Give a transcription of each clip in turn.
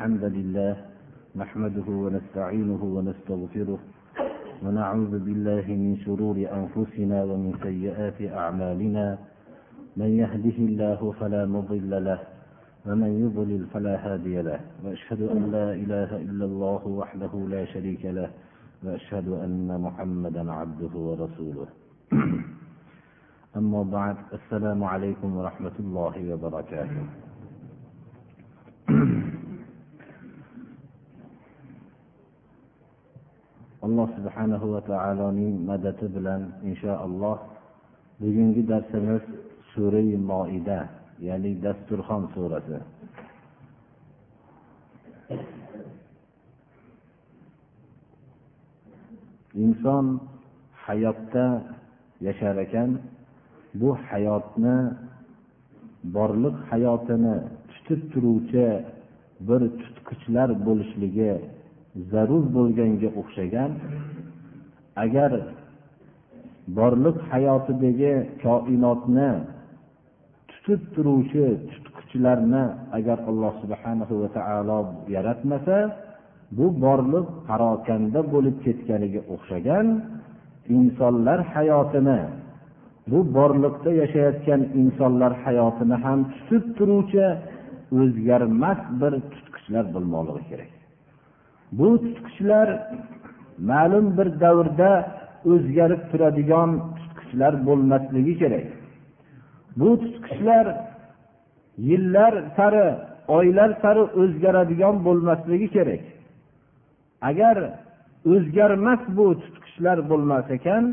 الحمد لله نحمده ونستعينه ونستغفره ونعوذ بالله من شرور أنفسنا ومن سيئات أعمالنا. من يهده الله فلا مضل له ومن يضلل فلا هادي له. وأشهد أن لا إله إلا الله وحده لا شريك له. وأشهد أن محمدا عبده ورسوله. أما بعد السلام عليكم ورحمة الله وبركاته. Alloh subhanahu va taoloning madadi bilan inshaalloh bugungi darsimiz surai moida ya'ni dasturxon surasi. Inson hayotda yashar ekan bu hayotni borliq hayotini tutib turuvchi bir tutqichlar bo'lishligi zarur bo'lganga o'xshagan agar borliq hayotidagi koinotni tutib turuvchi tutqichlarni agar alloh subhanahu va taolo yaratmasa bu borliq parokanda bo'lib ketganiga o'xshagan insonlar hayotini bu borliqda yashayotgan insonlar hayotini ham tutib turuvchi o'zgarmas bir tutqichlar bo'lmoqligi kerak. Bu tutqichlar ma'lum bir davrda o'zgarib turadigan tutqichlar bo'lmasligi kerak. Bu tutqichlar yillar sari oylar sari o'zgaradigan bo'lmasligi kerak. Agar o'zgarmas bu tutqichlar bo'lmas ekan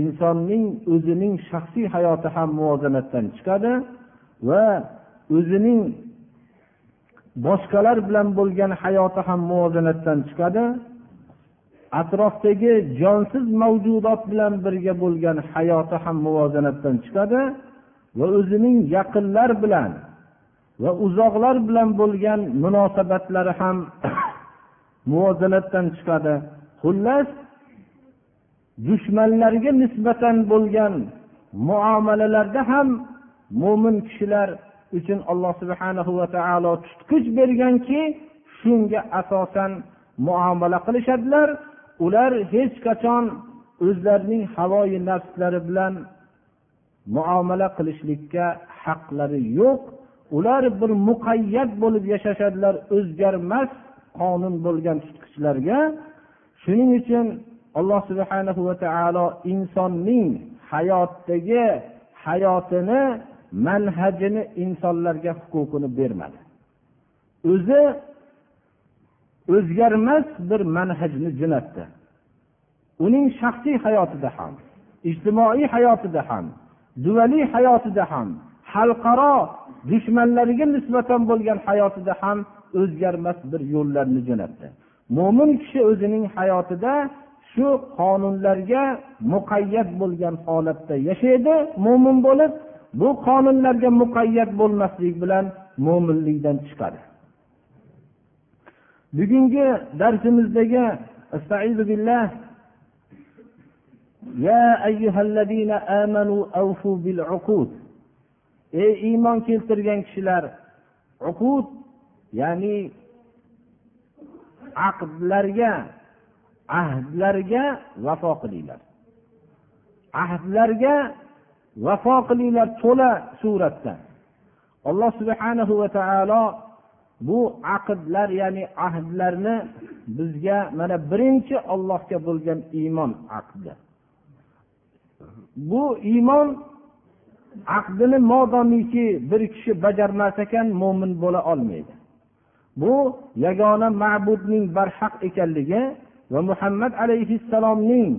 insonning o'zining shaxsiy hayoti ham muvozanatdan chiqadi va o'zining boshqalar bilan bo'lgan hayoti ham muvozanatdan chiqadi. Atrofdagi jonsiz mavjudot bilan birga bo'lgan hayoti ham muvozanatdan chiqadi va o'zining yaqinlar bilan va uzoqlar bilan bo'lgan munosabatlari ham muvozanatdan chiqadi. Xullas dushmanlarga nisbatan bo'lgan muomalalarda ham mo'min kishilar uchun alloh subhanahu va taolo tutqich berganki shunga asosan muomala qilishadilar. Ular hech qachon o'zlarining havoyi nafslari bilan muomala qilishlikka haqlari yo'q. Ular bir muqayyat bo'lib yashashadilar o'zgarmas qonun bo'lgan tutqichlarga. Shuning uchun alloh subhanahu va taolo insonning hayotdagi hayotini manhajini insonlarga huquqini bermadi. O'zi o'zgarmas bir manhajni jo'natdi. Uning shaxsiy hayotida ham ijtimoiy hayotida ham duvaliy hayotida ham xalqaro dushmanlariga nisbatan bo'lgan hayotida ham o'zgarmas bir yo'llarni jo'natdi. Mo'min kishi o'zining hayotida shu qonunlarga muqayyat bo'lgan holatda yashaydi mo'min bo'lib bu qonunlarga muqayyat bo'lmaslik bilan mo'minlikdan chiqadi bugungi darsimizdagi billah يا أيها الذين آمنوا أوفوا بالعقود ey iymon keltirgan kishilar uqud ya'ni aqdlarga ahdlarga vafo qilinglar ahdlarga vafo qilinglar to'la suratda. Alloh subhanahu va taolo bu aqdlar ya'ni ahdlarni bizga mana birinchi ollohga bo'lgan iymon aqdi. Bu iymon aqdini modomiki bir kishi bajarmas ekan mo'min bo'la olmaydi. Bu yagona ma'budning barhaq ekanligi va muhammad alayhissalomning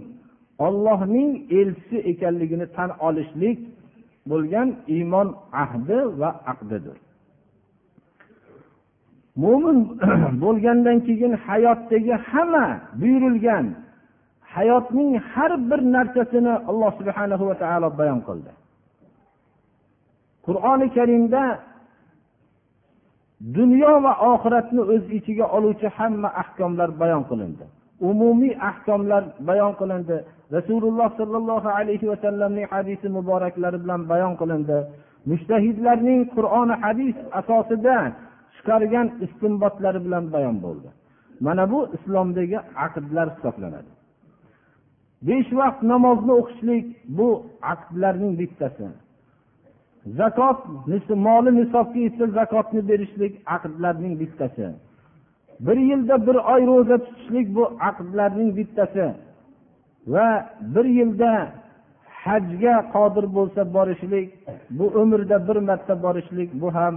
ollohning elchisi ekanligini tan olishlik bo'lgan iymon ahdi va aqdidir. Mo'min bo'lgandan keyin hayotdagi hamma buyurilgan hayotning har bir narsasini alloh subhanahu va taolo bayon qildi. Qur'oni karimda dunyo va oxiratni o'z ichiga oluvchi hamma ahkomlar bayon qilindi. Umumiy ahkomlar bayon qilindi rasululloh sollallohu alayhi vasallamning hadisi muboraklari bilan bayon qilindi mushtahidlarning qur'oni hadis asosida chiqargan istinbotlari bilan bayon bo'ldi mana bu islomdagi aqdlar hisoblanadi besh vaqt namozni o'qishlik bu aqdlarning bittasi zakot moli nisobga yetsa zakotni berishlik aqdlarning bittasi bir yilda bir oy ro'za tutishlik bu aqdlarning bittasi. Va bir yilda hajga qodir bo'lsa borishlik bu umrda bir marta borishlik bu ham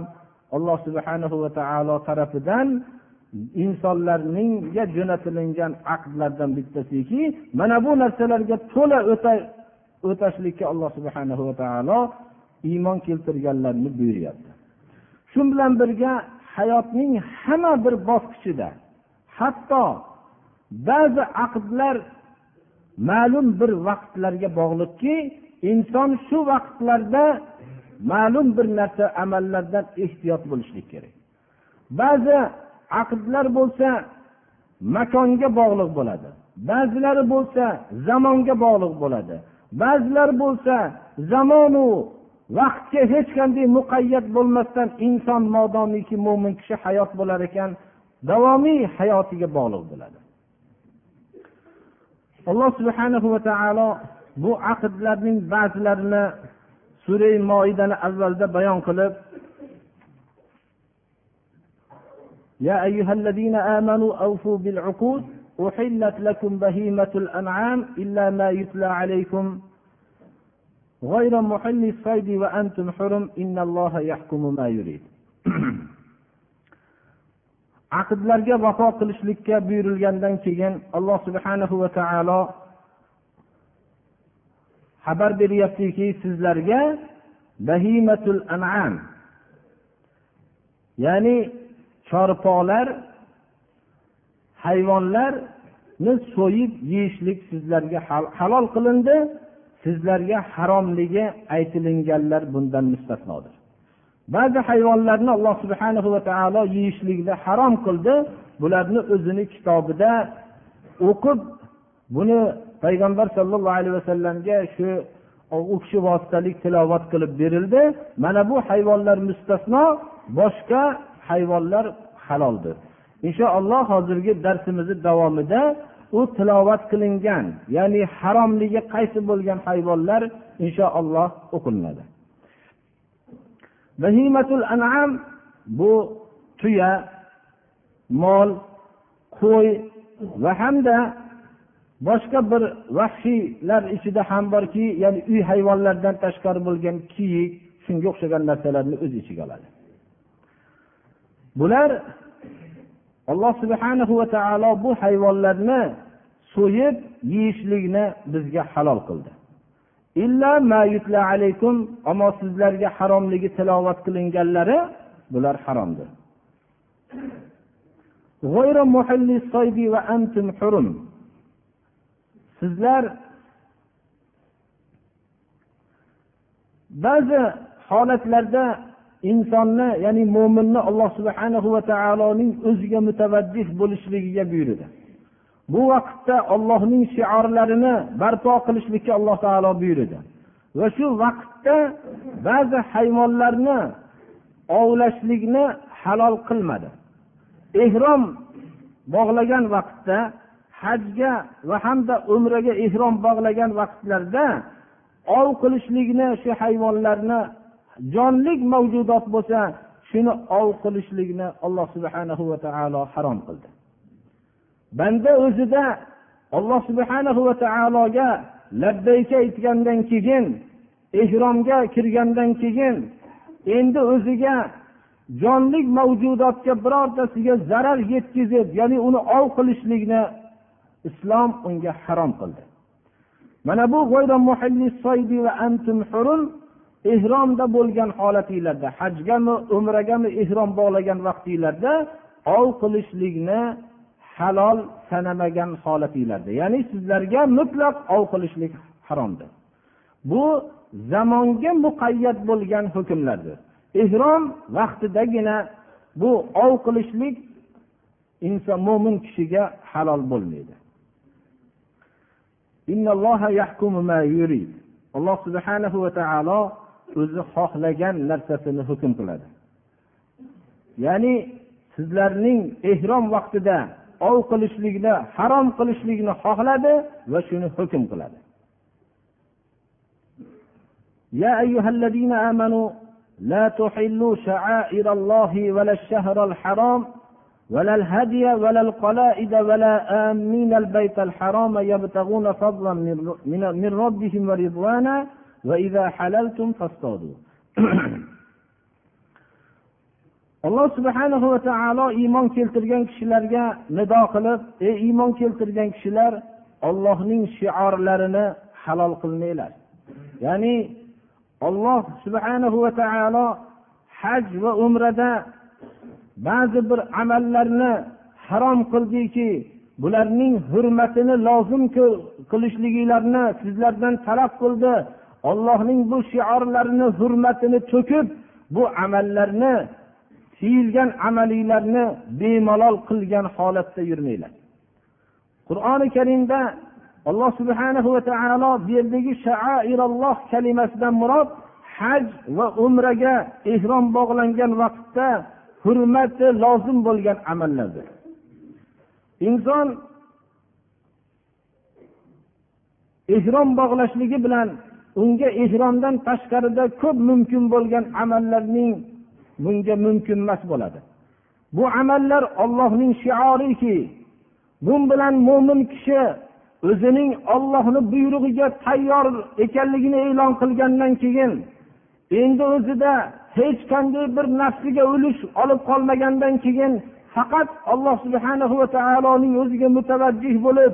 alloh subhanahu va taolo tarafidan insonlarningga jo'natilingan aqdlardan bittasiki mana bu narsalarga to'la o'tashlikka alloh subhanahu va taolo iymon keltirganlarni buyuryapti. Shu bilan birga hayotning hamma bir bosqichida hatto ba'zi aqdlar ma'lum bir vaqtlarga bog'liqki inson shu vaqtlarda ma'lum bir narsa amallardan ehtiyot bo'lishlik kerak. Ba'zi aqdlar bo'lsa makonga bog'liq bo'ladi ba'zilari bo'lsa zamonga bog'liq bo'ladi ba'zilar bo'lsa zamonu vaqtga hech qanday muqayyat bo'lmasdan inson modomiki mo'min kishi hayot bo'lar ekan davomiy hayotiga bog'liq bo'ladi alloh subhana va taolo bu aqdlarning ba'zilarini sura moidani avvalda bayon qilib يا أيها الذين آمنوا أوفوا بالعقود أحلت لكم بهيمة الأنعام إلا ما يتلى عليكم غير محل الصيد وأنتم حرم إن الله يحكم ما يريد aqdlarga vafo qilishlikka buyurilgandan keyin alloh subhanahu va taolo xabar beryaptiki sizlarga bahimatul an'am ya'ni chorpolar hayvonlarni so'yib yeyishlik sizlarga halol qilindi Sizlarga haromligi aytilinganlar bundan mustasnodir. Ba'zi hayvonlarni alloh subhana va taolo yeyishlikni harom qildi bularni o'zini kitobida o'qib buni payg'ambar sollallohu alayhi vasallamga shu u kishi vositalik tilovat qilib berildi. Mana bu hayvonlar mustasno boshqa hayvonlar haloldir. Inshaalloh hozirgi darsimizni davomida u tilovat qilingan ya'ni haromligi qaysi bo'lgan hayvonlar inshaalloh o'qilinadi. Vahimatul anam bu tuya mol qo'y va hamda boshqa bir vahshiylar ichida ham borki ya'ni uy hayvonlaridan tashqari bo'lgan kiyik shunga o'xshagan narsalarni o'z ichiga oladi. Bular alloh subhanahu va taolo bu hayvonlarni so'yib yeyishlikni bizga halol qildi. Ammo sizlarga haromligi tilovat qilinganlari bular haromdir. Sizlar ba'zi holatlarda insonni ya'ni mo'minni alloh subhana va taoloning o'ziga mutavajjih bo'lishligiga buyurdi. Bu vaqtda ollohning shiorlarini barpo qilishlikka alloh taolo buyurdi. Va shu vaqtda ba'zi hayvonlarni ovlashlikni halol qilmadi. Ehrom bog'lagan vaqtda hajga va hamda umraga ehrom bog'lagan vaqtlarda ov qilishlikni shu hayvonlarni jonlik mavjudot bo'lsa shuni ov qilishlikni alloh subhanahu va taolo harom qildi. Banda o'zida alloh subhanahu va taologa labbayka aytgandan keyin ehromga kirgandan keyin endi o'ziga jonlik mavjudotga birortasiga zarar yetkazib ya'ni uni ov qilishlikni islom unga harom qildi. Mana bu ehromda bo'lgan holatinglarda hajgami umragami ehrom bog'lagan vaqtinglarda ov qilishlikni halol sanamagan holatinglarda. Ya'ni sizlarga mutlaq ov qilishlik haromdir. Bu zamonga muqayyat bo'lgan hukmlardir. Ehrom vaqtidagina bu ov qilishlik inson mo'min kishiga halol bo'lmaydi. Alloh subhanahu va taolo o'zi xohlagan narsasini hukm qiladi ya'ni sizlarning ehrom vaqtida ov qilishlikni harom qilishlikni xohladi va shuni hukm qiladi يا أيها الذين آمنوا لا تحلوا شعائر الله ولا الشهر الحرام ولا الهدي ولا القلائد ولا آمين البيت الحرام يبتغون فضلا من ربهم ورضوانا وإذا حللتم فاصطادوا alloh subhanahu va taolo iymon keltirgan kishilarga nido qilib ey iymon keltirgan kishilar ollohning shiorlarini halol qilmanglar. Ya'ni olloh subhanahu va taolo haj va umrada ba'zi bir amallarni harom qildiki bularning hurmatini lozim qilishliginglarni sizlardan talab qildi. Ollohning bu shiorlarini hurmatini to'kib bu amallarni tiyilgan amalinglarni bemalol qilgan holatda yurmanglar. Qur'oni karimda alloh subhanahu va taolo bu yerdagi shaairalloh kalimasidan murod haj va umraga ehrom bog'langan vaqtda hurmati lozim bo'lgan amallardir. Inson ehrom bog'lashligi bilan unga ehromdan tashqarida ko'p mumkin bo'lgan amallarning bunga mumkin emas bo'ladi. Bu amallar ollohning shioriki. Bu bilan mo'min kishi o'zining ollohni buyrug'iga tayyor ekanligini e'lon qilgandan keyin endi o'zida hech qanday bir nafsiga ulush olib qolmagandan keyin faqat alloh subhana va taoloning o'ziga mutavajjih bo'lib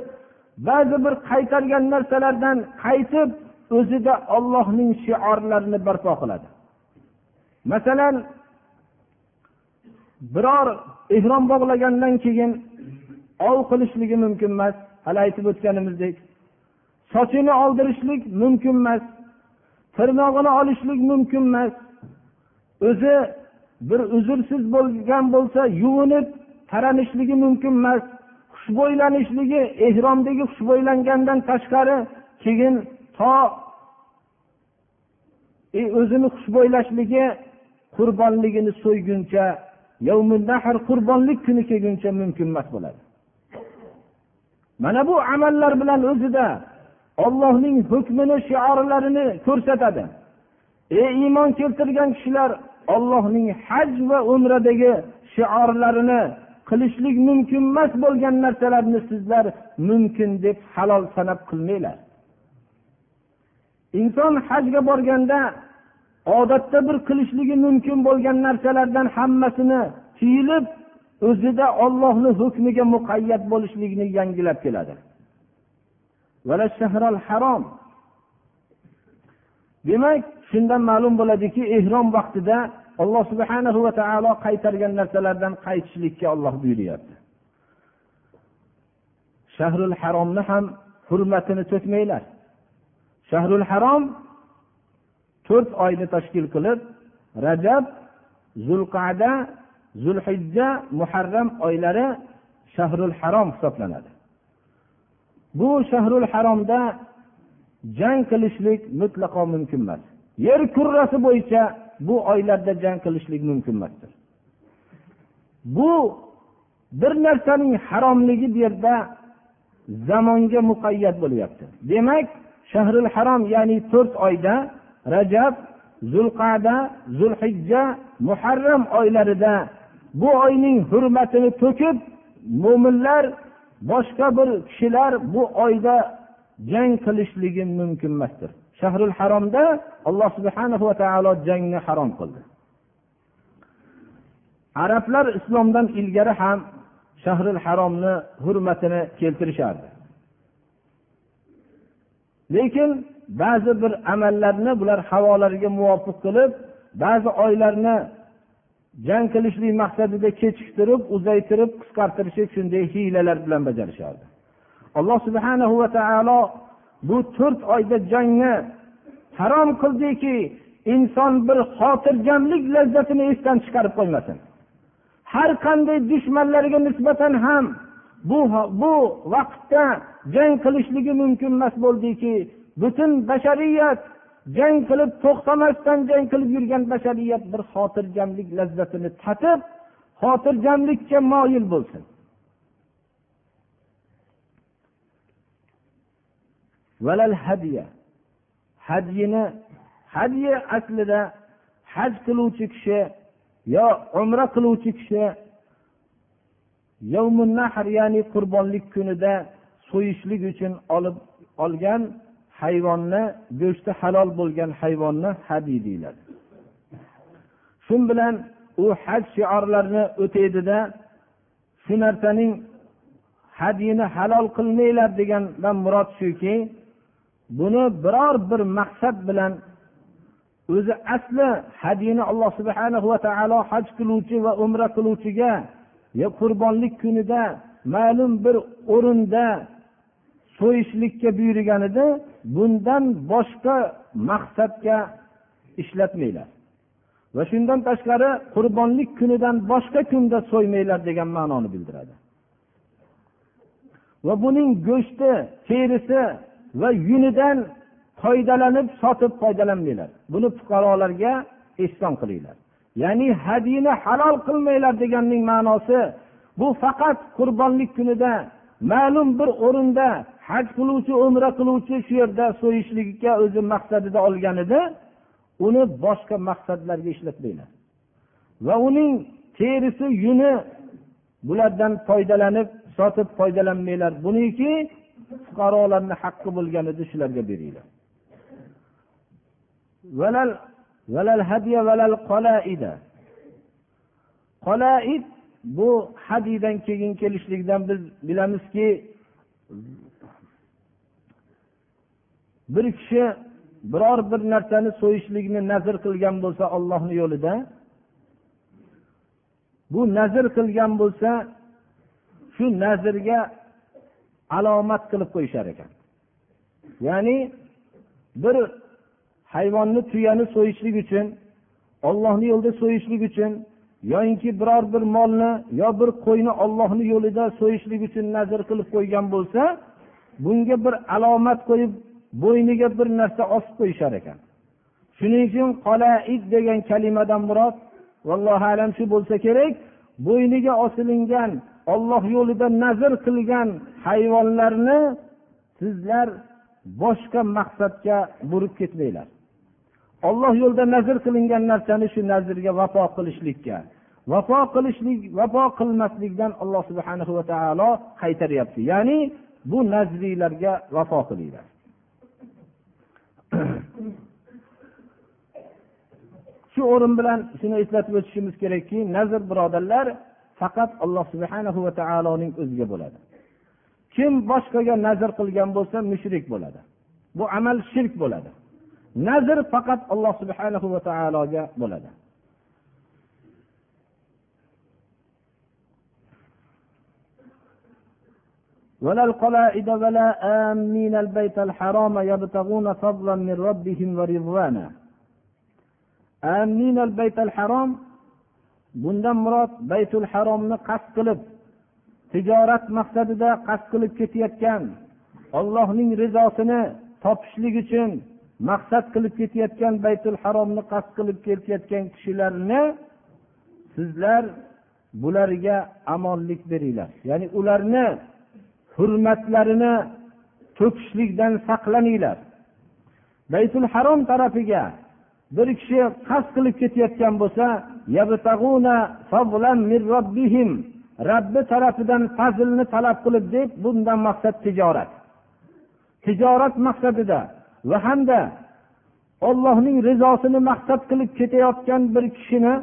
ba'zi bir qaytargan narsalardan qaytib o'zida ollohning shiorlarini barpo qiladi. Masalan biror ehrom bog'lagandan keyin ov qilishligi mumkin emas. Hali aytib o'tganimizdek sochini oldirishlik mumkin emas tirnog'ini olishlik mumkin emas. O'zi bir uzrsiz bo'lgan bo'lsa yuvinib taranishligi mumkin emas. Xushbo'ylanishligi ehromdagi xushbo'ylangandan tashqari keyin to e, o'zini xushbo'ylashligi qurbonligini so'yguncha nahr qurbonlik kuni kelguncha mumkin emas bo'ladi. Mana bu amallar bilan o'zida ollohning hukmini shiorlarini ko'rsatadi. Ey iymon keltirgan kishilar ollohning haj va umradagi shiorlarini qilishlik mumkin emas bo'lgan narsalarni sizlar mumkin deb halol sanab qilmanglar. Inson hajga borganda odatda bir qilishligi mumkin bo'lgan narsalardan hammasini tiyilib o'zida ollohni hukmiga muqayyat bo'lishlikni yangilab keladi. Harom. Demak shundan ma'lum bo'ladiki ehrom vaqtida alloh subhana va taolo qaytargan narsalardan qaytishlikka olloh buyuryapti. Shahrul haromni ham hurmatini to'kmanglar. Shahrul harom to'rt oyni tashkil qilib rajab zulqada zulhijja muharram oylari shahrul harom hisoblanadi. Bu shahrul haromda jang qilishlik mutlaqo mumkin emas. Yer kurrasi bo'yicha bu oylarda jang qilishlik mumkin emasdir. Bu bir narsaning haromligi bu yerda zamonga muqayyat bo'lyapti. Demak shahril harom ya'ni to'rt oyda rajab zulqada zulhijja muharram oylarida bu oyning hurmatini to'kib mo'minlar boshqa bir kishilar bu oyda jang qilishligi mumkin emasdir. Shahrul haromda alloh subhana va taolo jangni harom qildi. Arablar islomdan ilgari ham shahrul haromni hurmatini keltirishardi. Lekin ba'zi bir amallarni bular havolariga muvofiq qilib ba'zi oylarni jang qilishlik maqsadida kechiktirib uzaytirib qisqartirishib shunday hiylalar bilan bajarishardi. Alloh subhana va taolo bu to'rt oyda jangni harom qildiki inson bir xotirjamlik lazzatini esdan chiqarib qo'ymasin. Har qanday dushmanlariga nisbatan ham bu bu vaqtda jang qilishligi mumkin emas bo'ldiki. Butun bashariyat jang qilib to'xtamasdan jang qilib yurgan bashariyat bir xotirjamlik lazzatini tatib xotirjamlikka moyil bo'lsin. Hadyini hadyi aslida haj qiluvchi kishi yo umra qiluvchi kishi nahr ya'ni qurbonlik kunida so'yishlik uchun olib olgan hayvonni go'shti halol bo'lgan hayvonni hadiy deyiladi. Shu bilan u haj shiorlarini o'taydida shu narsaning hadyini halol qilmanglar degandan murod shuki buni biror bir maqsad bilan o'zi asli hadyini alloh subhana va taolo haj qiluvchi va umra qiluvchiga yo qurbonlik kunida ma'lum bir o'rinda so'yishlikka buyurgan edi bundan boshqa maqsadga ishlatmanglar. Va shundan tashqari qurbonlik kunidan boshqa kunda so'ymanglar degan ma'noni bildiradi. Va buning go'shti terisi va yunidan foydalanib sotib foydalanmanglar. Buni fuqarolarga ehson qilinglar. Ya'ni hadiyni halol qilmanglar deganning ma'nosi bu faqat qurbonlik kunida ma'lum bir o'rinda haj qiluvchi umra qiluvchi shu yerda so'yishlikka o'zi maqsadida olgan edi uni boshqa maqsadlarga ishlatmanglar. Va uning terisi yuni bulardan foydalanib sotib foydalanmanglar. Buniki fuqarolarni haqqi bo'lgan edi shularga beringlar. Qolaid bu hadiydan keyin kelishligidan biz bilamizki bir kishi biror bir narsani so'yishlikni nazr qilgan bo'lsa ollohni yo'lida bu nazr qilgan bo'lsa shu nazrga alomat qilib qo'yishar ekan. Ya'ni bir hayvonni tuyani so'yishlik uchun ollohni yo'lida so'yishlik uchun yoyinki biror bir molni yo bir qo'yni ollohni yo'lida so'yishlik uchun nazr qilib qo'ygan bo'lsa bunga bir alomat qo'yib bo'yniga bir narsa osib qo'yishar ekan. Shuning uchun qolaid degan kalimadan murod vallohu alam shu bo'lsa kerak bo'yniga osilingan olloh yo'lida nazr qilgan hayvonlarni sizlar boshqa maqsadga burib ketmanglar. Olloh yo'lida nazr qilingan narsani shu nazrga vafo qilishlikka vafo qilishlik vafo qilmaslikdan alloh subhana va taolo qaytaryapti. Ya'ni bu nazriylarga vafo qilinglar. Shu o'rin bilan shuni eslatib o'tishimiz kerakki nazr birodarlar faqat alloh subhana va taoloning o'ziga bo'ladi. Kim boshqaga nazr qilgan bo'lsa mushrik bo'ladi. Bu amal shirk bo'ladi. nazr faqat alloh subhana va taologa bo'ladi ولا القلائد ولا آمين البيت الحرام يبتغون فضلا من ربهم ورضوانا آمين البيت الحرام bundan murod baytul haromni qasd qilib tijorat maqsadida qasd qilib ketayotgan ollohning rizosini topishlik uchun maqsad qilib ketayotgan baytul haromni qasd qilib ketayotgan kishilarni sizlar bularga amonlik beringlar. Ya'ni ularni hurmatlarini to'kishlikdan saqlaninglar baytul harom tarafiga bir kishi qasd qilib ketayotgan bo'lsa robbi tarafidan fazlni talab qilib deb bundan maqsad tijorat. Tijorat maqsadida va hamda ollohning rizosini maqsad qilib ketayotgan bir kishini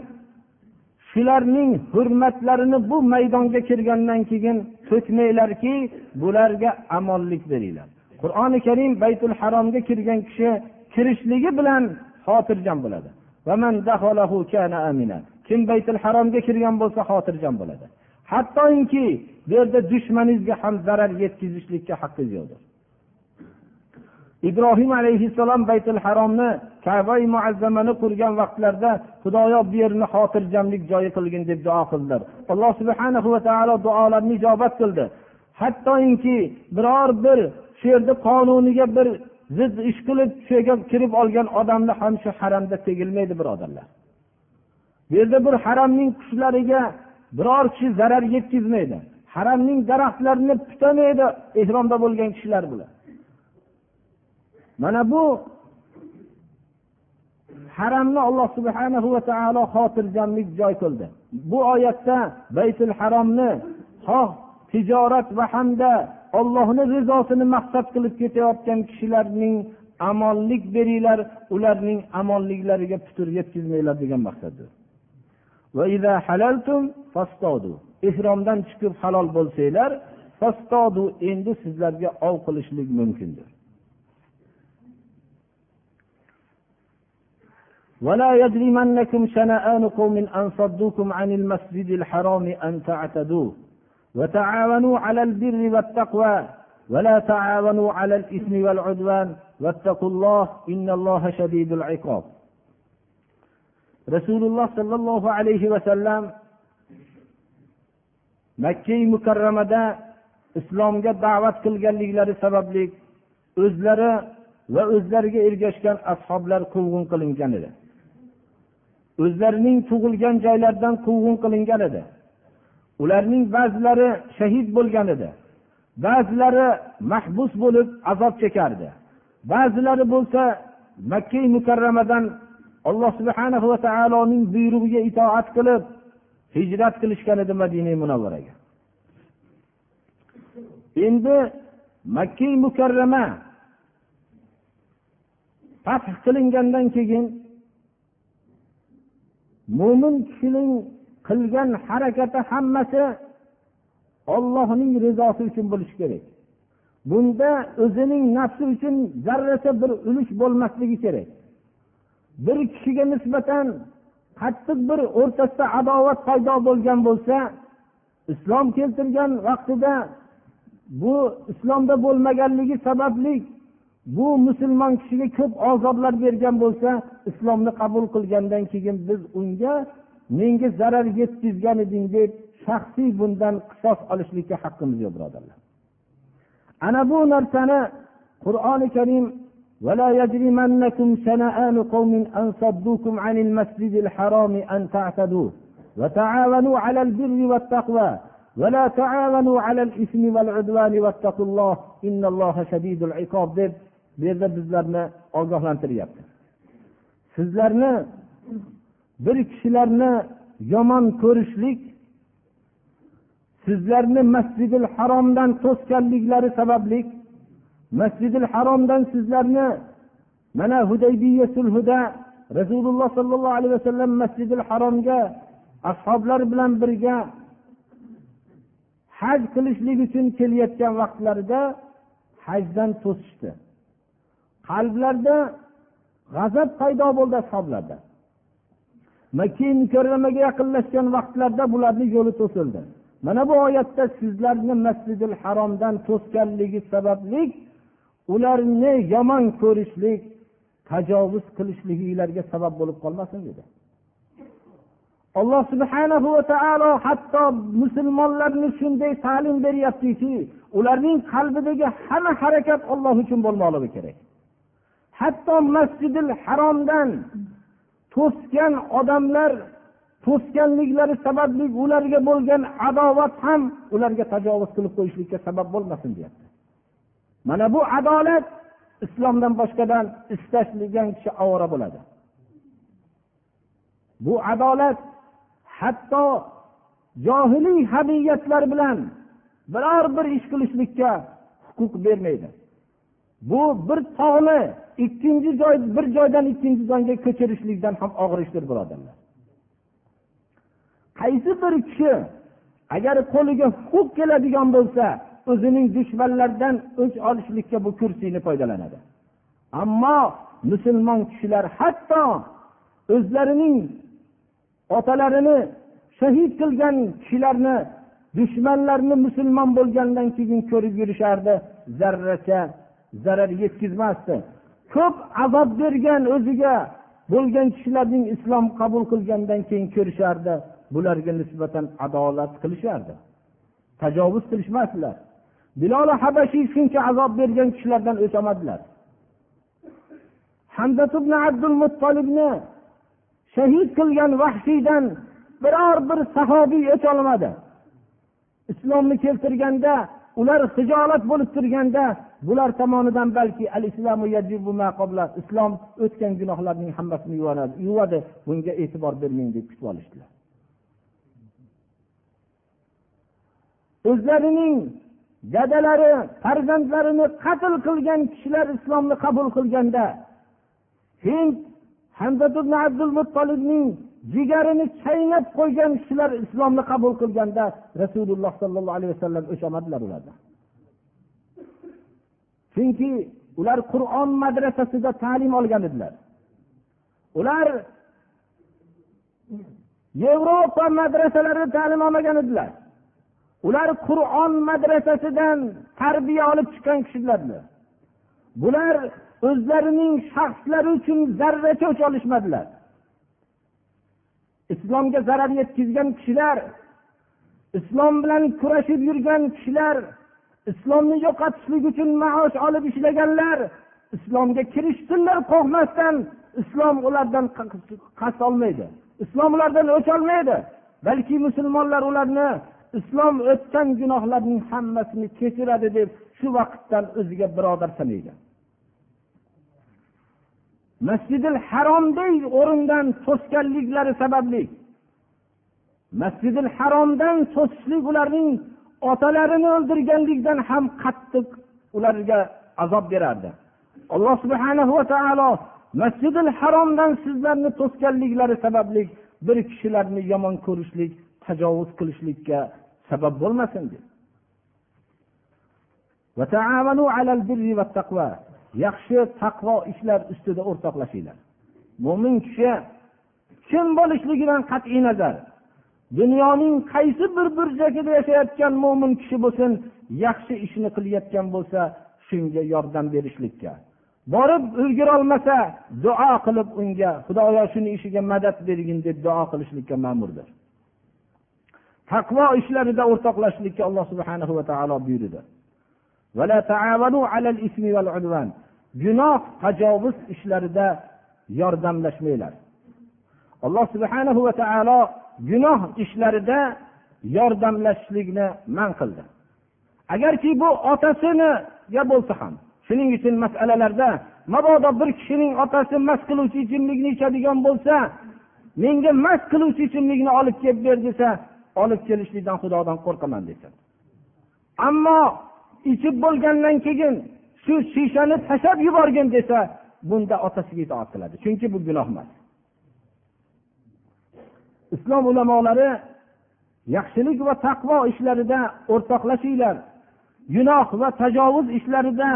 shularning hurmatlarini bu maydonga kirgandan keyin to'kmanglarki bularga amonlik beringlar. Qur'oni karim baytul haromga kirgan kishi kirishligi bilan xotirjam bo'ladi. Kim baytul haromga kirgan bo'lsa xotirjam bo'ladi. Hattoki bu yerda dushmaningizga ham zarar yetkazishlikka haqqingiz yo'qdir. Ibrohim alayhissalom baytul haromni kabai muazzamani qurgan vaqtlarida xudoyo bu yerni xotirjamlik joyi qilgin deb duo qildilar. Alloh subhana va taolo duolarni ijobat qildi. Hattoki biror bir shu yerda qonuniga bir zid ish qilib shu yerga kirib olgan odamni ham shu haramda tegilmaydi birodarlar. Bu yerda bir haramning qushlariga biror kishi zarar yetkazmaydi. Haramning daraxtlarini tutamaydi ehromda bo'lgan kishilar bular mana bu haramni alloh subhana va taolo xotirjamlik joy qildi. Bu oyatda baytul haromni xoh tijorat va hamda ollohni rizosini maqsad qilib ketayotgan kishilarning amonlik beringlar ularning amonliklariga putur yetkazmanglar degan maqsaddir. Ehromdan chiqib halol bo'lsanglar endi sizlarga ov qilishlik mumkindir. ولا يجرمنكم شنآن قوم أن صدوكم عن المسجد الحرام أن تعتدوا وتعاونوا على البر والتقوى ولا تعاونوا على الإثم والعدوان واتقوا الله إن الله شديد العقاب. رسول الله صلى الله عليه وسلم makkai mukarramada islomga da'vat qilganliklari sababli o'zlari va o'zlariga ergashgan ashoblar quvg'in qilingan edi o'zlarining tug'ilgan joylaridan quvg'in qilingan edi. Ularning ba'zilari shahid bo'lgan edi. Ba'zilari mahbus bo'lib azob chekardi. Ba'zilari bo'lsa makka mukarramadan alloh subhana va taoloning buyrug'iga itoat qilib hijrat qilishgan edi madina munavvaraga endi makka mukarrama fath qilingandan keyin mo'min kishining qilgan harakati hammasi ollohning rizosi uchun bo'lishi kerak. Bunda o'zining nafsi uchun zarracha bir ulush bo'lmasligi kerak. Bir kishiga nisbatan qattiq bir o'rtasida adovat paydo bo'lgan bo'lsa islom keltirgan vaqtida bu islomda bo'lmaganligi sababli bu musulmon kishiga ko'p ozorlar bergan bo'lsa islomni qabul qilgandan keyin biz unga menga zarar yetkazgan eding deb shaxsiy bundan qisos olishlikka haqqimiz yo'q birodarlar ana bu narsani qur'oni karim ولا يجرمنكم شنآن قوم أن صدوكم عن المسجد الحرام أن تعتدوه وتعاونوا على البر والتقوى ولا تعاونوا على الإثم والعدوان واتقوا الله إن الله شديد العقاب deb bu yerda bizlarni ogohlantiryapti. Sizlarni bir kishilarni yomon ko'rishlik sizlarni masjidil haromdan to'sganliklari sababli masjidil haromdan sizlarni mana hudaybiya sulhida rasululloh sollallohu alayhi vasallam masjidil haromga ashoblar bilan birga haj qilishlik uchun kelayotgan vaqtlarida hajdan to'sishdi. Qalblarda g'azab paydo bo'ldi ashoblarda makka mukarramaga yaqinlashgan vaqtlarda bularni yo'li to'sildi. Mana bu oyatda sizlarni masjidil haromdan to'sganligi sababli ularni yomon ko'rishlik tajovuz qilishliginglarga sabab bo'lib qolmasin dedi. Alloh subhanahu va taolo hatto musulmonlarni shunday ta'lim beryaptiki ularning qalbidagi hamma harakat olloh uchun bo'lmoqligi kerak. Hatto masjidil haromdan to'sgan odamlar to'sganliklari sababli ularga bo'lgan adovat ham ularga tajovuz qilib qo'yishlikka sabab bo'lmasin deyapti. Mana bu adolat islomdan boshqadan istashligan kishi ovora bo'ladi. Bu adolat hatto johiliy habiyatlar bilan biror bir ish qilishlikka huquq bermaydi. Bu bir tog'ni ikkinchi joy bir joydan ikkinchi joyga ko'chirishlikdan ham og'ir ishdir birodarlar qaysi bir kishi agar qo'liga huquq keladigan bo'lsa o'zining dushmanlaridan o'ch olishlikka bu kursini foydalanadi. Ammo musulmon kishilar hatto o'zlarining otalarini shahid qilgan kishilarni dushmanlarni musulmon bo'lgandan keyin ko'rib yurishardi zarracha. Zarar yetkazmasdi. Ko'p azob bergan o'ziga bo'lgan kishilarning islom qabul qilgandan keyin ko'rishardi. Bularga nisbatan adolat qilishardi. Tajovuz qilishmasdilar. Biloli habashiy shuncha azob bergan kishilardan o'ch olmadilar hamzat ibn abdul muttolibni shahid qilgan vahshiydan biror bir sahobiy o'tolmadi islomni keltirganda ular hijolat bo'lib turganda bular tomonidan balki al islom o'tgan gunohlarning hammasini yuvadi. Bunga e'tibor bermang deb kutib olishdilar. O'zlarining dadalari farzandlarini qatl qilgan kishilar islomni qabul qilganda hind abdul muttolibning jigarini chaynab qo'ygan kishilar islomni qabul qilganda rasululloh sollallohu alayhi vasallam o'shamadilar ularda. Chunki ular qur'on madrasasida ta'lim olgan edilar. Ular yevropa madrasalarida ta'lim olmagan edilar. Ular qur'on madrasasidan tarbiya olib chiqqan kishilardir. Bular o'zlarining shaxslari uchun zarracha o'ch olishmadilar. Islomga zarar yetkazgan kishilar islom bilan kurashib yurgan kishilar islomni yo'qotishlik uchun maosh olib ishlaganlar islomga kirishsinlar qo'rqmasdan islom ulardan qasd olmaydi. Islom ulardan o'ch olmaydi balki musulmonlar ularni islom o'tgan gunohlarning hammasini kechiradi deb shu vaqtdan o'ziga birodar sanaydi masjidil haromdek o'rindan to'sganliklari sababli. Masjidil haromdan to'sishlik ularning otalarini o'ldirganlikdan ham qattiq ularga azob berardi. Alloh subhana va taolo masjidil haromdan sizlarni to'sganliklari sababli bir kishilarni yomon ko'rishlik tajovuz qilishlikka sabab bo'lmasin deb. Yaxshi taqvo ishlar ustida o'rtoqlashinglar. Mo'min kishi kim bo'lishligidan qat'iy nazar dunyoning qaysi bir burchagida yashayotgan mo'min kishi bo'lsin yaxshi ishni qilayotgan bo'lsa shunga yordam berishlikka. Borib ulgurolmasa duo qilib unga xudoyo shuni ishiga madad bergin deb duo qilishlikka ma'murdir. Taqvo ishlarida o'rtoqlashishlikka alloh subhana va taolo buyurdi. Gunoh tajovuz ishlarida yordamlashmanglar. Alloh subhana va taolo gunoh ishlarida yordamlashishlikni man qildi. Agarki bu otasiniga bo'lsa ham shuning uchun masalalarda mabodo bir kishining otasi mast qiluvchi ichimlikni ichadigan bo'lsa menga mast qiluvchi ichimlikni olib kelib ber desa olib kelishlikdan xudodan qo'rqaman desin ammo ichib bo'lgandan keyin shu shishani tashlab yuborgin desa bunda otasiga itoat qiladi chunki bu gunoh emas. Islom ulamolari yaxshilik va taqvo ishlarida o'rtoqlashinglar. Gunoh va tajovuz ishlarida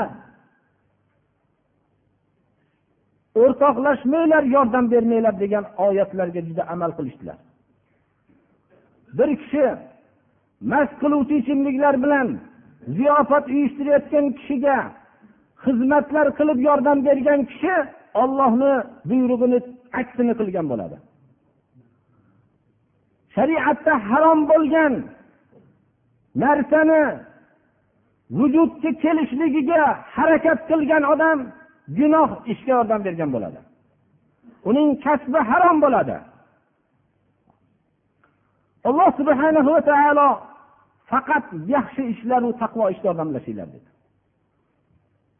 o'rtoqlashmanglar yordam bermanglar degan oyatlarga juda amal qilishdilar. Bir kishi mast qiluvchi ichimliklar bilan ziyofat uyushtirayotgan kishiga xizmatlar qilib yordam bergan kishi ollohni buyrug'ini aksini qilgan bo'ladi. Shariatda harom bo'lgan narsani vujudga kelishligiga harakat qilgan odam gunoh ishga yordam bergan bo'ladi. Uning kasbi harom bo'ladi. Alloh subhana va taolo faqat yaxshi ishlaru taqvo ishga yordamlashinglar dedi.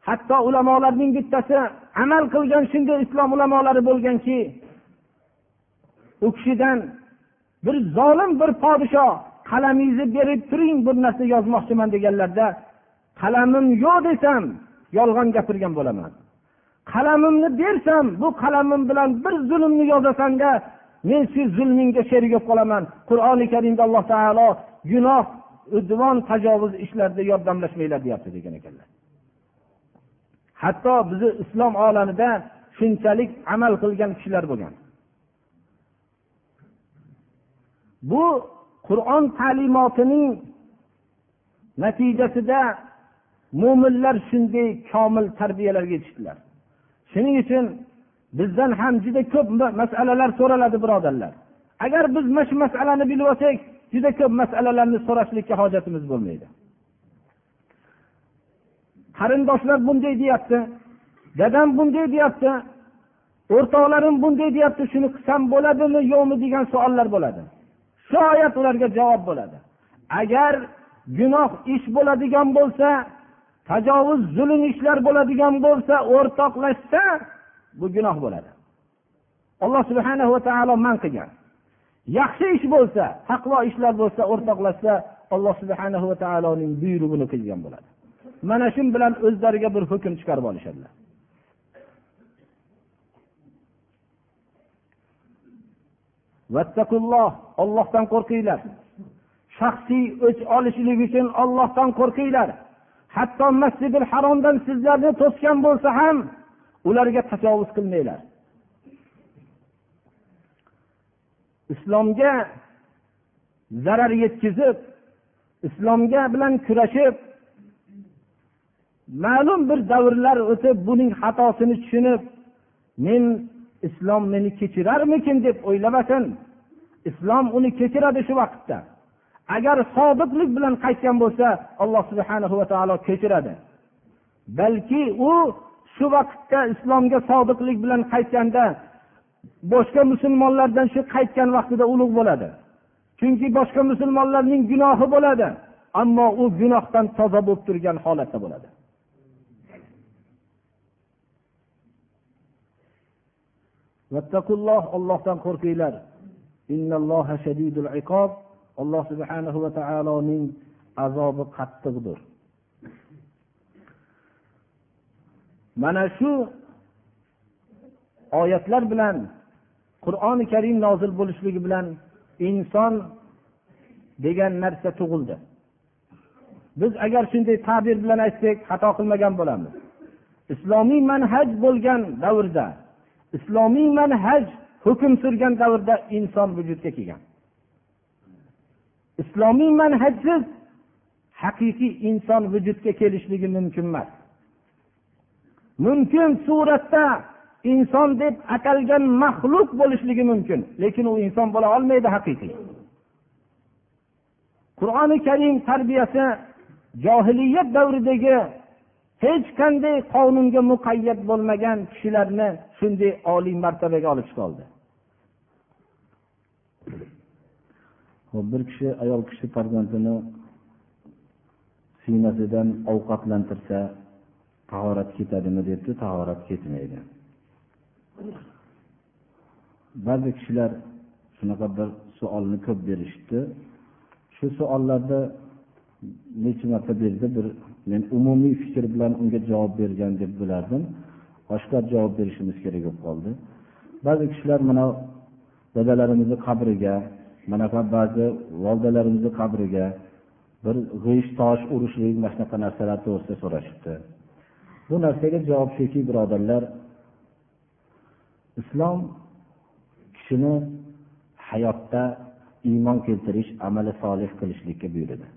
Hatto ulamolarning bittasi amal qilgan shunday islom ulamolari bo'lganki u kishidan bir zolim bir podshoh qalamingizni berib turing bir narsa yozmoqchiman deganlarda qalamim yo'q desam yolg'on gapirgan bo'laman. Qalamimni bersam bu qalamim bilan bir zulmni yozasanda men shu zulmingga sherik bo'lib qolaman. Qur'oni karimda alloh taolo gunoh udvon tajovuz ishlarida yordamlashmanglar deyapti degan ekanlar. Hatto bizni islom olamida shunchalik amal qilgan kishilar bo'lgan. Bu qur'on ta'limotining natijasida mo'minlar shunday komil tarbiyalarga yetishdilar. Shuning uchun bizdan ham juda ko'p masalalar so'raladi birodarlar. Agar biz mana shu masalani bilib olsak juda ko'p masalalarni so'rashlikka hojatimiz bo'lmaydi. Qarindoshlar bunday deyapti dadam bunday deyapti o'rtoqlarim bunday deyapti shuni qilsam bo'ladimi yo'qmi degan savollar bo'ladi. Shu oyat ularga javob bo'ladi. Agar gunoh ish bo'ladigan bo'lsa tajovuz zulm ishlar bo'ladigan bo'lsa o'rtoqlashsa bu gunoh bo'ladi. Alloh subhana va taolo man qilgan. Yaxshi ish bo'lsa taqvo ishlar bo'lsa o'rtoqlashsa alloh subhana va taoloning buyrug'ini qilgan bo'ladi. Mana shu bilan o'zlariga bir hukm chiqarib olishadilar. Ollohdan qo'rqinglar. Shaxsiy o'ch olishlik uchun ollohdan qo'rqinglar. Hatto masjidil haromdan sizlarni to'sgan bo'lsa ham ularga tajovuz qilmanglar. Islomga zarar yetkazib islomga bilan kurashib ma'lum bir davrlar o'tib buning xatosini tushunib men islom meni kechirarmikin deb o'ylamasin. Islom uni kechiradi shu vaqtda. Agar sodiqlik bilan qaytgan bo'lsa alloh subhana va taolo kechiradi. Balki u shu vaqtda islomga sodiqlik bilan qaytganda boshqa musulmonlardan shu qaytgan vaqtida ulug' bo'ladi. Chunki boshqa musulmonlarning gunohi bo'ladi ammo u gunohdan toza bo'lib turgan holatda bo'ladi. Vattaqulloh ollohdan qo'rqinglar. Alloh subhanahu va taoloning azobi qattiqdir. Mana shu oyatlar bilan qur'oni karim nozil bo'lishligi bilan inson degan narsa tug'ildi. Biz agar shunday ta'bir bilan aytsak xato qilmagan bo'lamiz. Islomiy manhaj bo'lgan davrda islomiy manhaj hukm surgan davrda inson vujudga kelgan. Islomiy manhajsiz haqiqiy inson vujudga kelishligi mumkin emas. Mumkin suratda inson deb atalgan maxluq bo'lishligi mumkin lekin u inson bo'la olmaydi haqiqiy. Qur'oni karim tarbiyasi johiliyat davridagi hech qanday qonunga muqayyat bo'lmagan kishilarni shunday oliy martabaga olib chiqoldi. Bir kishi ayol kishi farzandini siynasidan ovqatlantirsa tahorat ketadimi debdi tahorat ketmaydi. Ba'zi kishilar shunaqa bir savolni ko'p berishibdi. Shu savollarda necha marta berdi bir men umumiy fikr bilan unga javob bergan deb bilardim. Oshkor javob berishimiz kerak bo'lib qoldi. Ba'zi kishilar mana dadalarimizni qabriga manaqa ba'zi volidalarimizni qabriga bir g'isht tosh urishlik mana shunaqa narsalar to'g'risida so'rashibdi. Bu narsaga javob shuki birodarlar islom kishini hayotda iymon keltirish amali solih qilishlikka buyurdi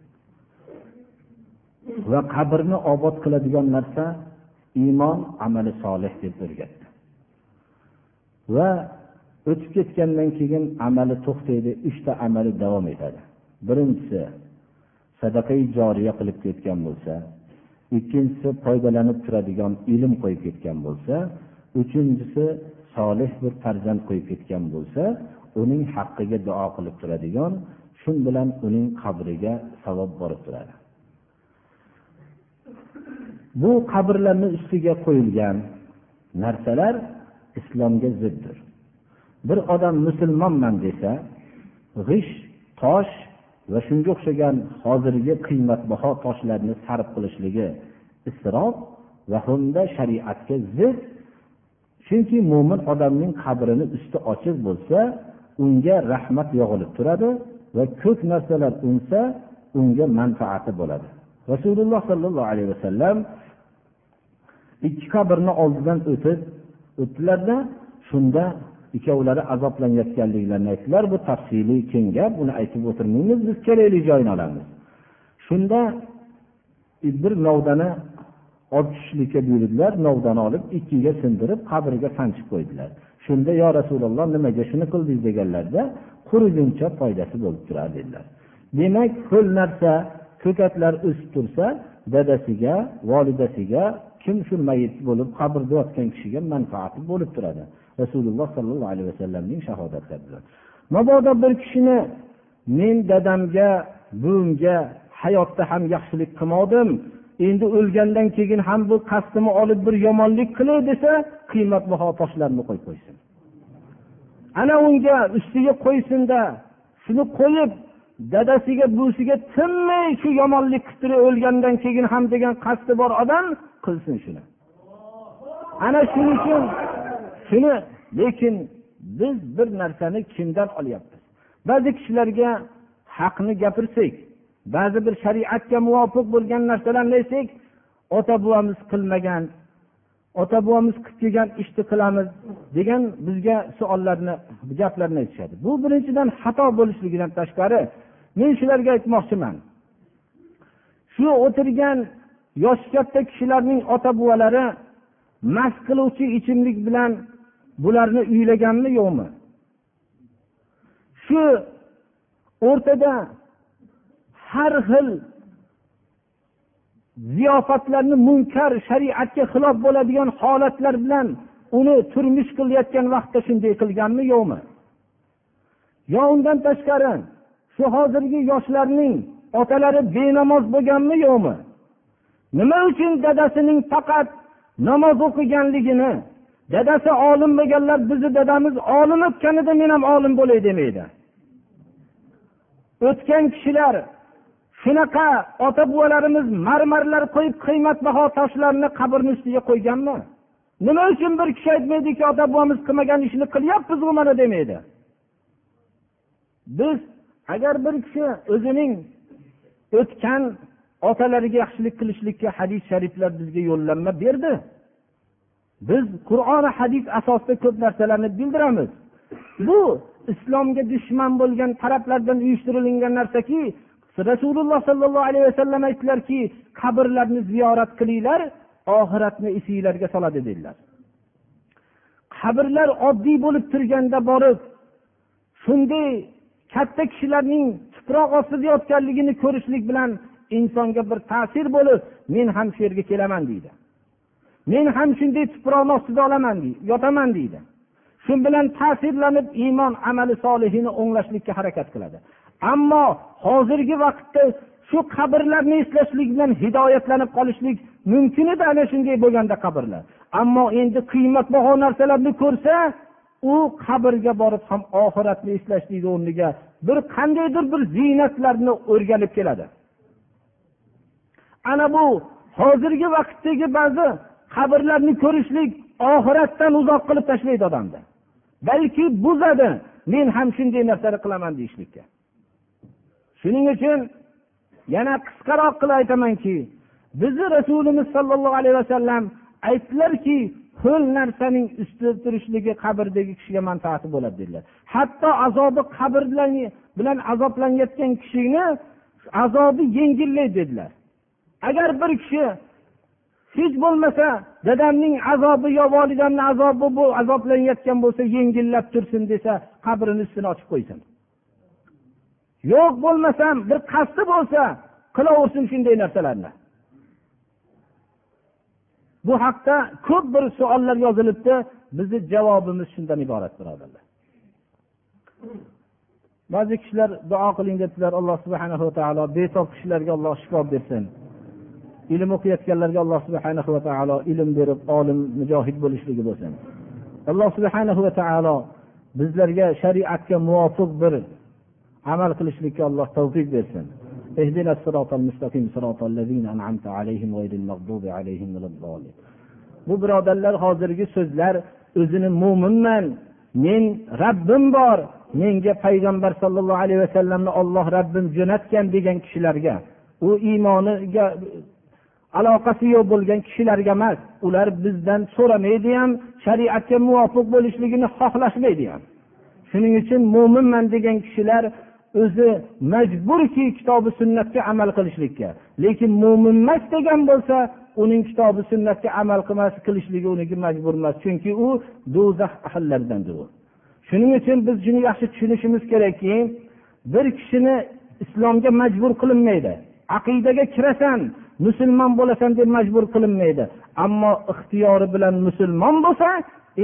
va qabrni obod qiladigan narsa iymon amali solih deb o'rgatdi. Va o'tib ketgandan keyin amali to'xtaydi uchta amali davom etadi. Birinchisi sadaqai joriya qilib ketgan bo'lsa ikkinchisi foydalanib turadigan ilm qo'yib ketgan bo'lsa uchinchisi solih bir farzand qo'yib ketgan bo'lsa uning haqqiga duo qilib turadigan shu bilan uning qabriga savob borib turadi. Bu qabrlarni ustiga qo'yilgan narsalar islomga ziddir. Bir odam musulmonman desa g'isht tosh va shunga o'xshagan hozirgi qiymatbaho toshlarni sarf qilishligi isrof va unda shariatga zid. Chunki mo'min odamning qabrini usti ochiq bo'lsa unga rahmat yog'ilib turadi va ko'p narsalar unsa unga manfaati bo'ladi. Rasululloh sollallohu alayhi vasallam ikki qabrni oldidan o'tib o'tdilarda shunda ikkovlari azoblanayotganliklarini aytdilar. Bu tafsiliy keng gap buni aytib o'tirmaymiz. Biz kerakli joyini olamiz. Shunda bir novdani olib tushishlikka buyurdilar. Novdani olib ikkiga sindirib qabrga sanchib qo'ydilar. Shunda yo rasululloh nimaga shuni qildingiz? deganlarda quriguncha foydasi bo'lib turadi dedilar. Demak ho'l narsa ko'katlar o'sib tursa dadasiga volidasiga kim shu mayit bo'lib qabrda yotgan kishiga manfaati bo'lib turadi. Rasululloh sollallohu alayhi vasallamning shahodatlari bilan mabodo bir kishini men dadamga buvimga hayotda ham yaxshilik qilmadim endi o'lgandan keyin ham bu qasdimni olib bir yomonlik qilay desa qiymatbaho toshlarni qo'yib qo'ysin. Ana unga ustiga qo'ysinda shuni qo'yib dadasiga buvisiga tinmay shu yomonlik qilib turib o'lgandan keyin ham degan qasdi bor odam qilsin shuni. Ana shuning uchun shuni lekin biz bir narsani kimdan olyapmiz? Ba'zi kishilarga haqni gapirsak ba'zi bir shariatga muvofiq bo'lgan narsalarni aytsak ota buvamiz qilmagan ota buvamiz qilib kelgan ishni qilamiz degan bizga savollarni gaplarni aytishadi. Bu birinchidan xato bo'lishligidan tashqari men shularga aytmoqchiman. Shu o'tirgan yoshi katta kishilarning ota buvalari mast qiluvchi ichimlik bilan bularni uylaganmi yo'qmi? Shu o'rtada har xil ziyofatlarni munkar shariatga xilof bo'ladigan holatlar bilan uni turmush qilayotgan vaqtda shunday qilganmi yo'qmi? Yo undan tashqari shu hozirgi yoshlarning otalari benamoz bo'lganmi yo'qmi nima uchun dadasining faqat namoz o'qiganligini dadasi olim bo'lganlar bizni dadamiz olim o'tganida men ham olim bo'lay demaydi. O'tgan kishilar shunaqa ota buvalarimiz marmarlar qo'yib qiymatbaho toshlarni qabrni ustiga qo'yganmi? Nima uchun bir kishi aytmaydiki ota buvamiz qilmagan ishni qilyapmiz mana demaydi. Biz agar bir kishi o'zining o'tgan otalariga yaxshilik qilishlikka hadis shariflar bizga yo'llanma berdi biz qur'oni hadis asosida ko'p narsalarni bildiramiz. Bu islomga dushman bo'lgan taraflardan uyushtirilgan narsaki rasululloh sollallohu alayhi vasallam aytdilarki qabrlarni ziyorat qilinglar oxiratni esinglarga soladi dedilar. Qabrlar oddiy bo'lib turganda borib shunday katta kishilarning tuproq ostida yotganligini ko'rishlik bilan insonga bir ta'sir bo'lib men ham shu yerga kelaman deydi. Men ham shunday tuproqni ostida olaman yotaman deydi. Shu bilan ta'sirlanib iymon amali solihini o'nglashlikka harakat qiladi. Ammo hozirgi vaqtda shu qabrlarni eslashlik bilan hidoyatlanib qolishlik mumkin edi ana shunday bo'lganda qabrlar. Ammo endi qiymatbaho narsalarni ko'rsa u qabrga borib ham oxiratni eslashlikni o'rniga. Bir qandaydir bir ziynatlarni o'rganib keladi. Ana bu hozirgi vaqtdagi ba'zi qabrlarni ko'rishlik oxiratdan uzoq qilib tashlaydi odamni. Balki buzadi men ham shunday narsani qilaman deyishlikka. Shuning uchun yana qisqaroq qilib aytamanki bizni rasulimiz sollallohu alayhi vasallam aytdilarki ho'l narsaning ustida turishligi qabrdagi kishiga manfaati bo'ladi dedilar. Hatto azobi qabr bilan azoblanayotgan kishini azobi yengillaydi dedilar. Agar bir kishi hech bo'lmasa dadamning azobi yo volidamni azobi bu azoblanayotgan bo'lsa yengillab tursin desa qabrini ustini ochib qo'ysin. Yo'q bo'lmasam bir qasdi bo'lsa qilaversin shunday narsalarni. Bu haqda ko'p bir savollar yozilibdi. Bizni javobimiz shundan iborat birodarlar. Ba'zi kishilar duo qiling debdilar. Alloh subhana va taolo betob kishilarga alloh shifo bersin. Ilm o'qiyotganlarga alloh subhana va taolo ilm berib olim mujohid bo'lishligi bo'lsin. Alloh subhana va taolo bizlarga shariatga muvofiq bir amal qilishlikka alloh tavfiq bersin. اهدنا الصراط المستقيم صراط الذين أنعمت عليهم غير المغضوب عليهم ولا الضالين bu birodarlar hozirgi so'zlar o'zini mo'minman men rabbim bor menga payg'ambar sollallohu alayhi vasallamni olloh rabbim jo'natgan degan kishilarga u iymoniga aloqasi yo'q bo'lgan kishilarga emas ular bizdan so'ramaydi ham shariatga muvofiq bo'lishligini xohlashmaydi ham shuning uchun mo'minman degan kishilar o'zi majburki kitobi sunnatga amal qilishlikka. Lekin mo'min emas degan bo'lsa uning kitobi sunnatga amal qilmas qilishligi uniki majbur emas. Chunki u do'zax ahllaridandir u. Shuning uchun biz shuni yaxshi tushunishimiz kerakki bir kishini islomga majbur qilinmaydi. Aqidaga kirasan musulmon bo'lasan deb majbur qilinmaydi. Ammo ixtiyori bilan musulmon bo'lsa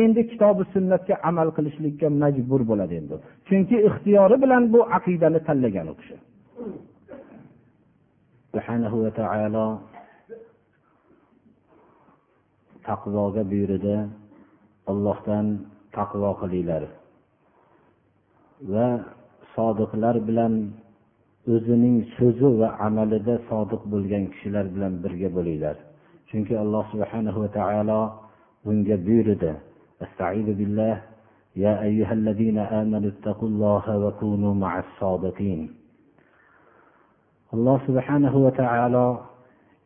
endi kitobi sunnatga amal qilishlikka majbur bo'ladi endi. Chunki ixtiyori bilan bu aqidani tanlagan u kishi. Subhanahu va taolo taqvoga buyurdi. Ollohdan taqvo qilinglar. Va sodiqlar bilan o'zining so'zi va amalida sodiq bo'lgan kishilar bilan birga bo'linglar. Chunki alloh subhanahu va taolo bunga buyurdi. billah يا أيها الذين آمنوا اتقوا الله وكونوا مع الصادقين alloh subhanahu va taolo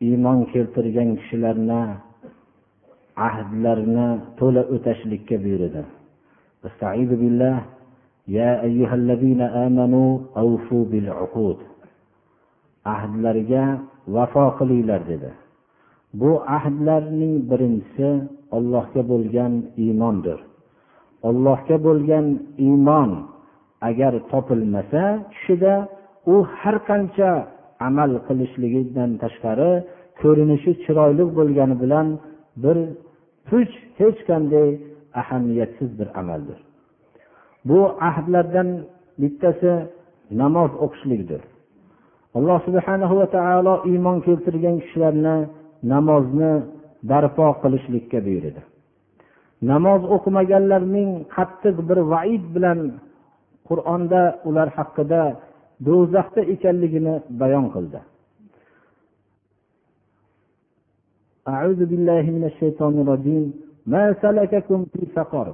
iymon keltirgan kishilarni ahdlarini to'la o'tashlikka buyurdi billah يا أيها الذين آمنوا أوفوا بالعقود ahdlarga vafo qilinglar dedi bu ahdlarning birinchisi ollohga bo'lgan iymondir. Ollohga bo'lgan iymon agar topilmasa kishida u har qancha amal qilishligidan tashqari ko'rinishi chiroyli bo'lgani bilan bir puch hech qanday ahamiyatsiz bir amaldir. Bu ahdlardan bittasi namoz o'qishlikdir. Alloh subhanahu va taolo iymon keltirgan kishilarni namozni barpo qilishlikka buyurdi namoz o'qimaganlarning qattiq bir vaid bilan qur'onda ular haqida do'zaxda ekanligini bayon qildi أعوذ بالله من الشيطان الرجيم ما سلككم في سقر